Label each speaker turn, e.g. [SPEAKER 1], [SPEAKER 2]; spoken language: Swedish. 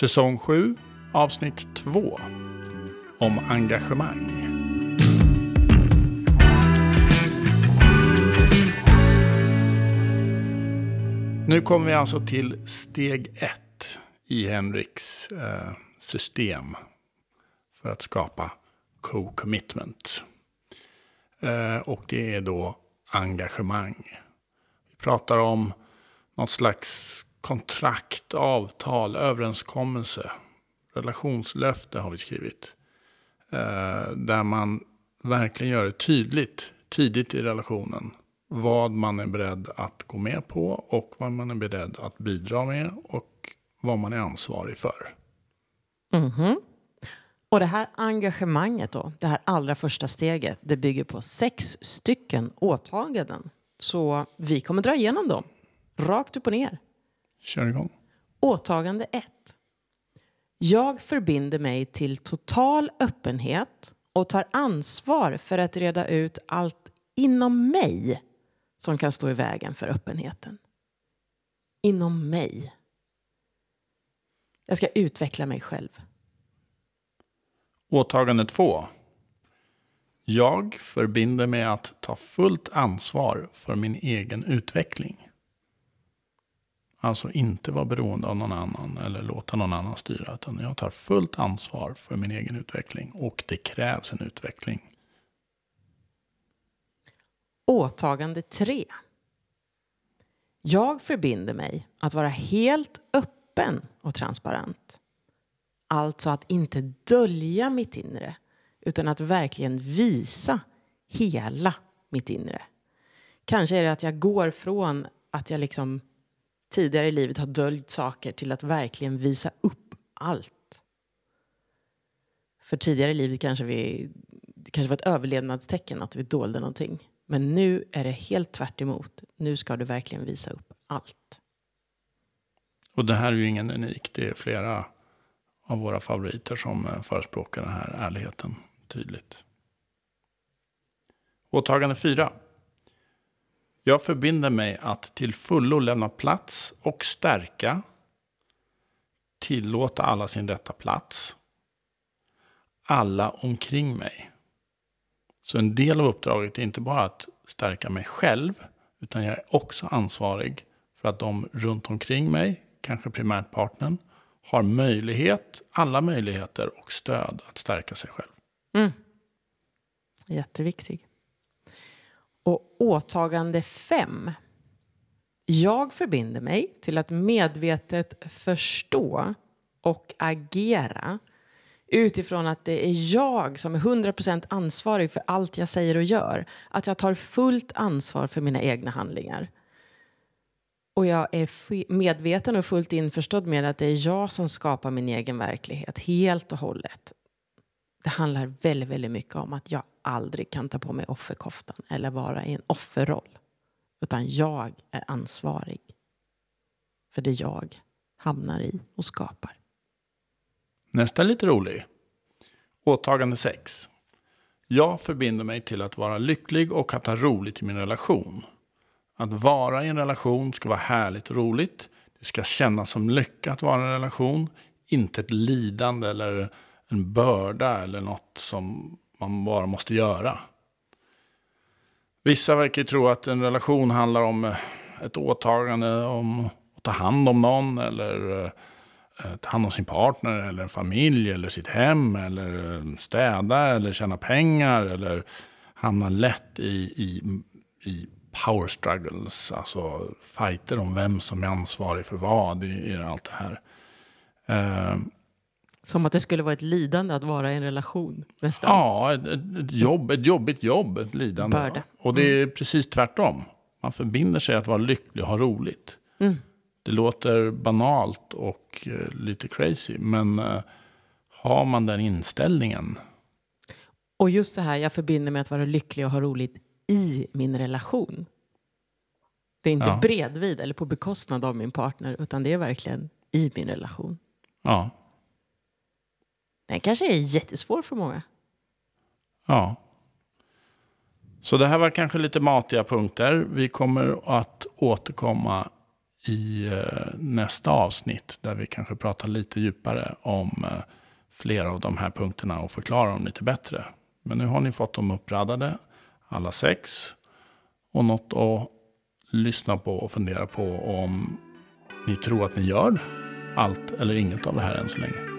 [SPEAKER 1] Säsong 7, avsnitt 2. Om engagemang. Nu kommer vi alltså till steg 1 i Henriks eh, system för att skapa co-commitment. Eh, och det är då engagemang. Vi pratar om något slags kontrakt, avtal, överenskommelse, relationslöfte har vi skrivit. Eh, där man verkligen gör det tydligt, tidigt i relationen, vad man är beredd att gå med på och vad man är beredd att bidra med och vad man är ansvarig för.
[SPEAKER 2] Mhm. Och det här engagemanget då, det här allra första steget, det bygger på sex stycken åtaganden. Så vi kommer dra igenom dem, rakt upp och ner.
[SPEAKER 1] Kör igång.
[SPEAKER 2] Åtagande 1. Jag förbinder mig till total öppenhet och tar ansvar för att reda ut allt inom mig som kan stå i vägen för öppenheten. Inom mig. Jag ska utveckla mig själv.
[SPEAKER 1] Åtagande 2. Jag förbinder mig att ta fullt ansvar för min egen utveckling. Alltså inte vara beroende av någon annan eller låta någon annan styra. Utan jag tar fullt ansvar för min egen utveckling. Och det krävs en utveckling.
[SPEAKER 2] Åtagande 3. Jag förbinder mig att vara helt öppen och transparent. Alltså att inte dölja mitt inre utan att verkligen visa hela mitt inre. Kanske är det att jag går från att jag liksom tidigare i livet har döljt saker till att verkligen visa upp allt. För tidigare i livet kanske vi det kanske var ett överlevnadstecken att vi dolde någonting. Men nu är det helt tvärt emot. Nu ska du verkligen visa upp allt.
[SPEAKER 1] Och det här är ju ingen unik. Det är flera av våra favoriter som eh, förespråkar den här ärligheten tydligt. Åtagande 4. Jag förbinder mig att till fullo lämna plats och stärka, tillåta alla sin rätta plats, alla omkring mig. Så en del av uppdraget är inte bara att stärka mig själv, utan jag är också ansvarig för att de runt omkring mig, kanske primärt partnern, har möjlighet, alla möjligheter och stöd att stärka sig själv.
[SPEAKER 2] Mm. Jätteviktig. Och åtagande fem. Jag förbinder mig till att medvetet förstå och agera utifrån att det är jag som är 100% ansvarig för allt jag säger och gör. Att jag tar fullt ansvar för mina egna handlingar. Och jag är medveten och fullt införstådd med att det är jag som skapar min egen verklighet helt och hållet. Det handlar väldigt, väldigt mycket om att jag aldrig kan ta på mig offerkoftan eller vara i en offerroll. Utan jag är ansvarig för det jag hamnar i och skapar.
[SPEAKER 1] Nästa är lite rolig. Åtagande 6. Jag förbinder mig till att vara lycklig och att ha roligt i min relation. Att vara i en relation ska vara härligt och roligt. Det ska kännas som lycka att vara i en relation. Inte ett lidande eller en börda eller något som man bara måste göra. Vissa verkar tro att en relation handlar om eh, ett åtagande om att ta hand om någon eller eh, eh, ta hand om sin partner eller en familj eller sitt hem eller städa eller tjäna pengar eller hamna lätt i, i, i power struggles, alltså fighter om vem som är ansvarig för vad i, i allt det här.
[SPEAKER 2] Som att det skulle vara ett lidande att vara i en relation? Nästan.
[SPEAKER 1] Ja, ett, ett, jobb, ett jobbigt jobb, ett lidande.
[SPEAKER 2] Börda.
[SPEAKER 1] Och det är precis tvärtom. Man förbinder sig att vara lycklig och ha roligt.
[SPEAKER 2] Mm.
[SPEAKER 1] Det låter banalt och uh, lite crazy, men uh, har man den inställningen.
[SPEAKER 2] Och just det här, jag förbinder mig att vara lycklig och ha roligt i min relation. Det är inte
[SPEAKER 1] Ja.
[SPEAKER 2] bredvid eller på bekostnad av min partner, utan det är verkligen i min relation.
[SPEAKER 1] Ja,
[SPEAKER 2] den kanske är jättesvår för många.
[SPEAKER 1] ja. Så det här var kanske lite matiga punkter. Vi kommer att återkomma i eh, nästa avsnitt där vi kanske pratar lite djupare om eh, flera av de här punkterna och förklarar dem lite bättre. Men nu har ni fått dem uppradade, alla sex. Och något att lyssna på och fundera på om ni tror att ni gör allt eller inget av det här än så länge.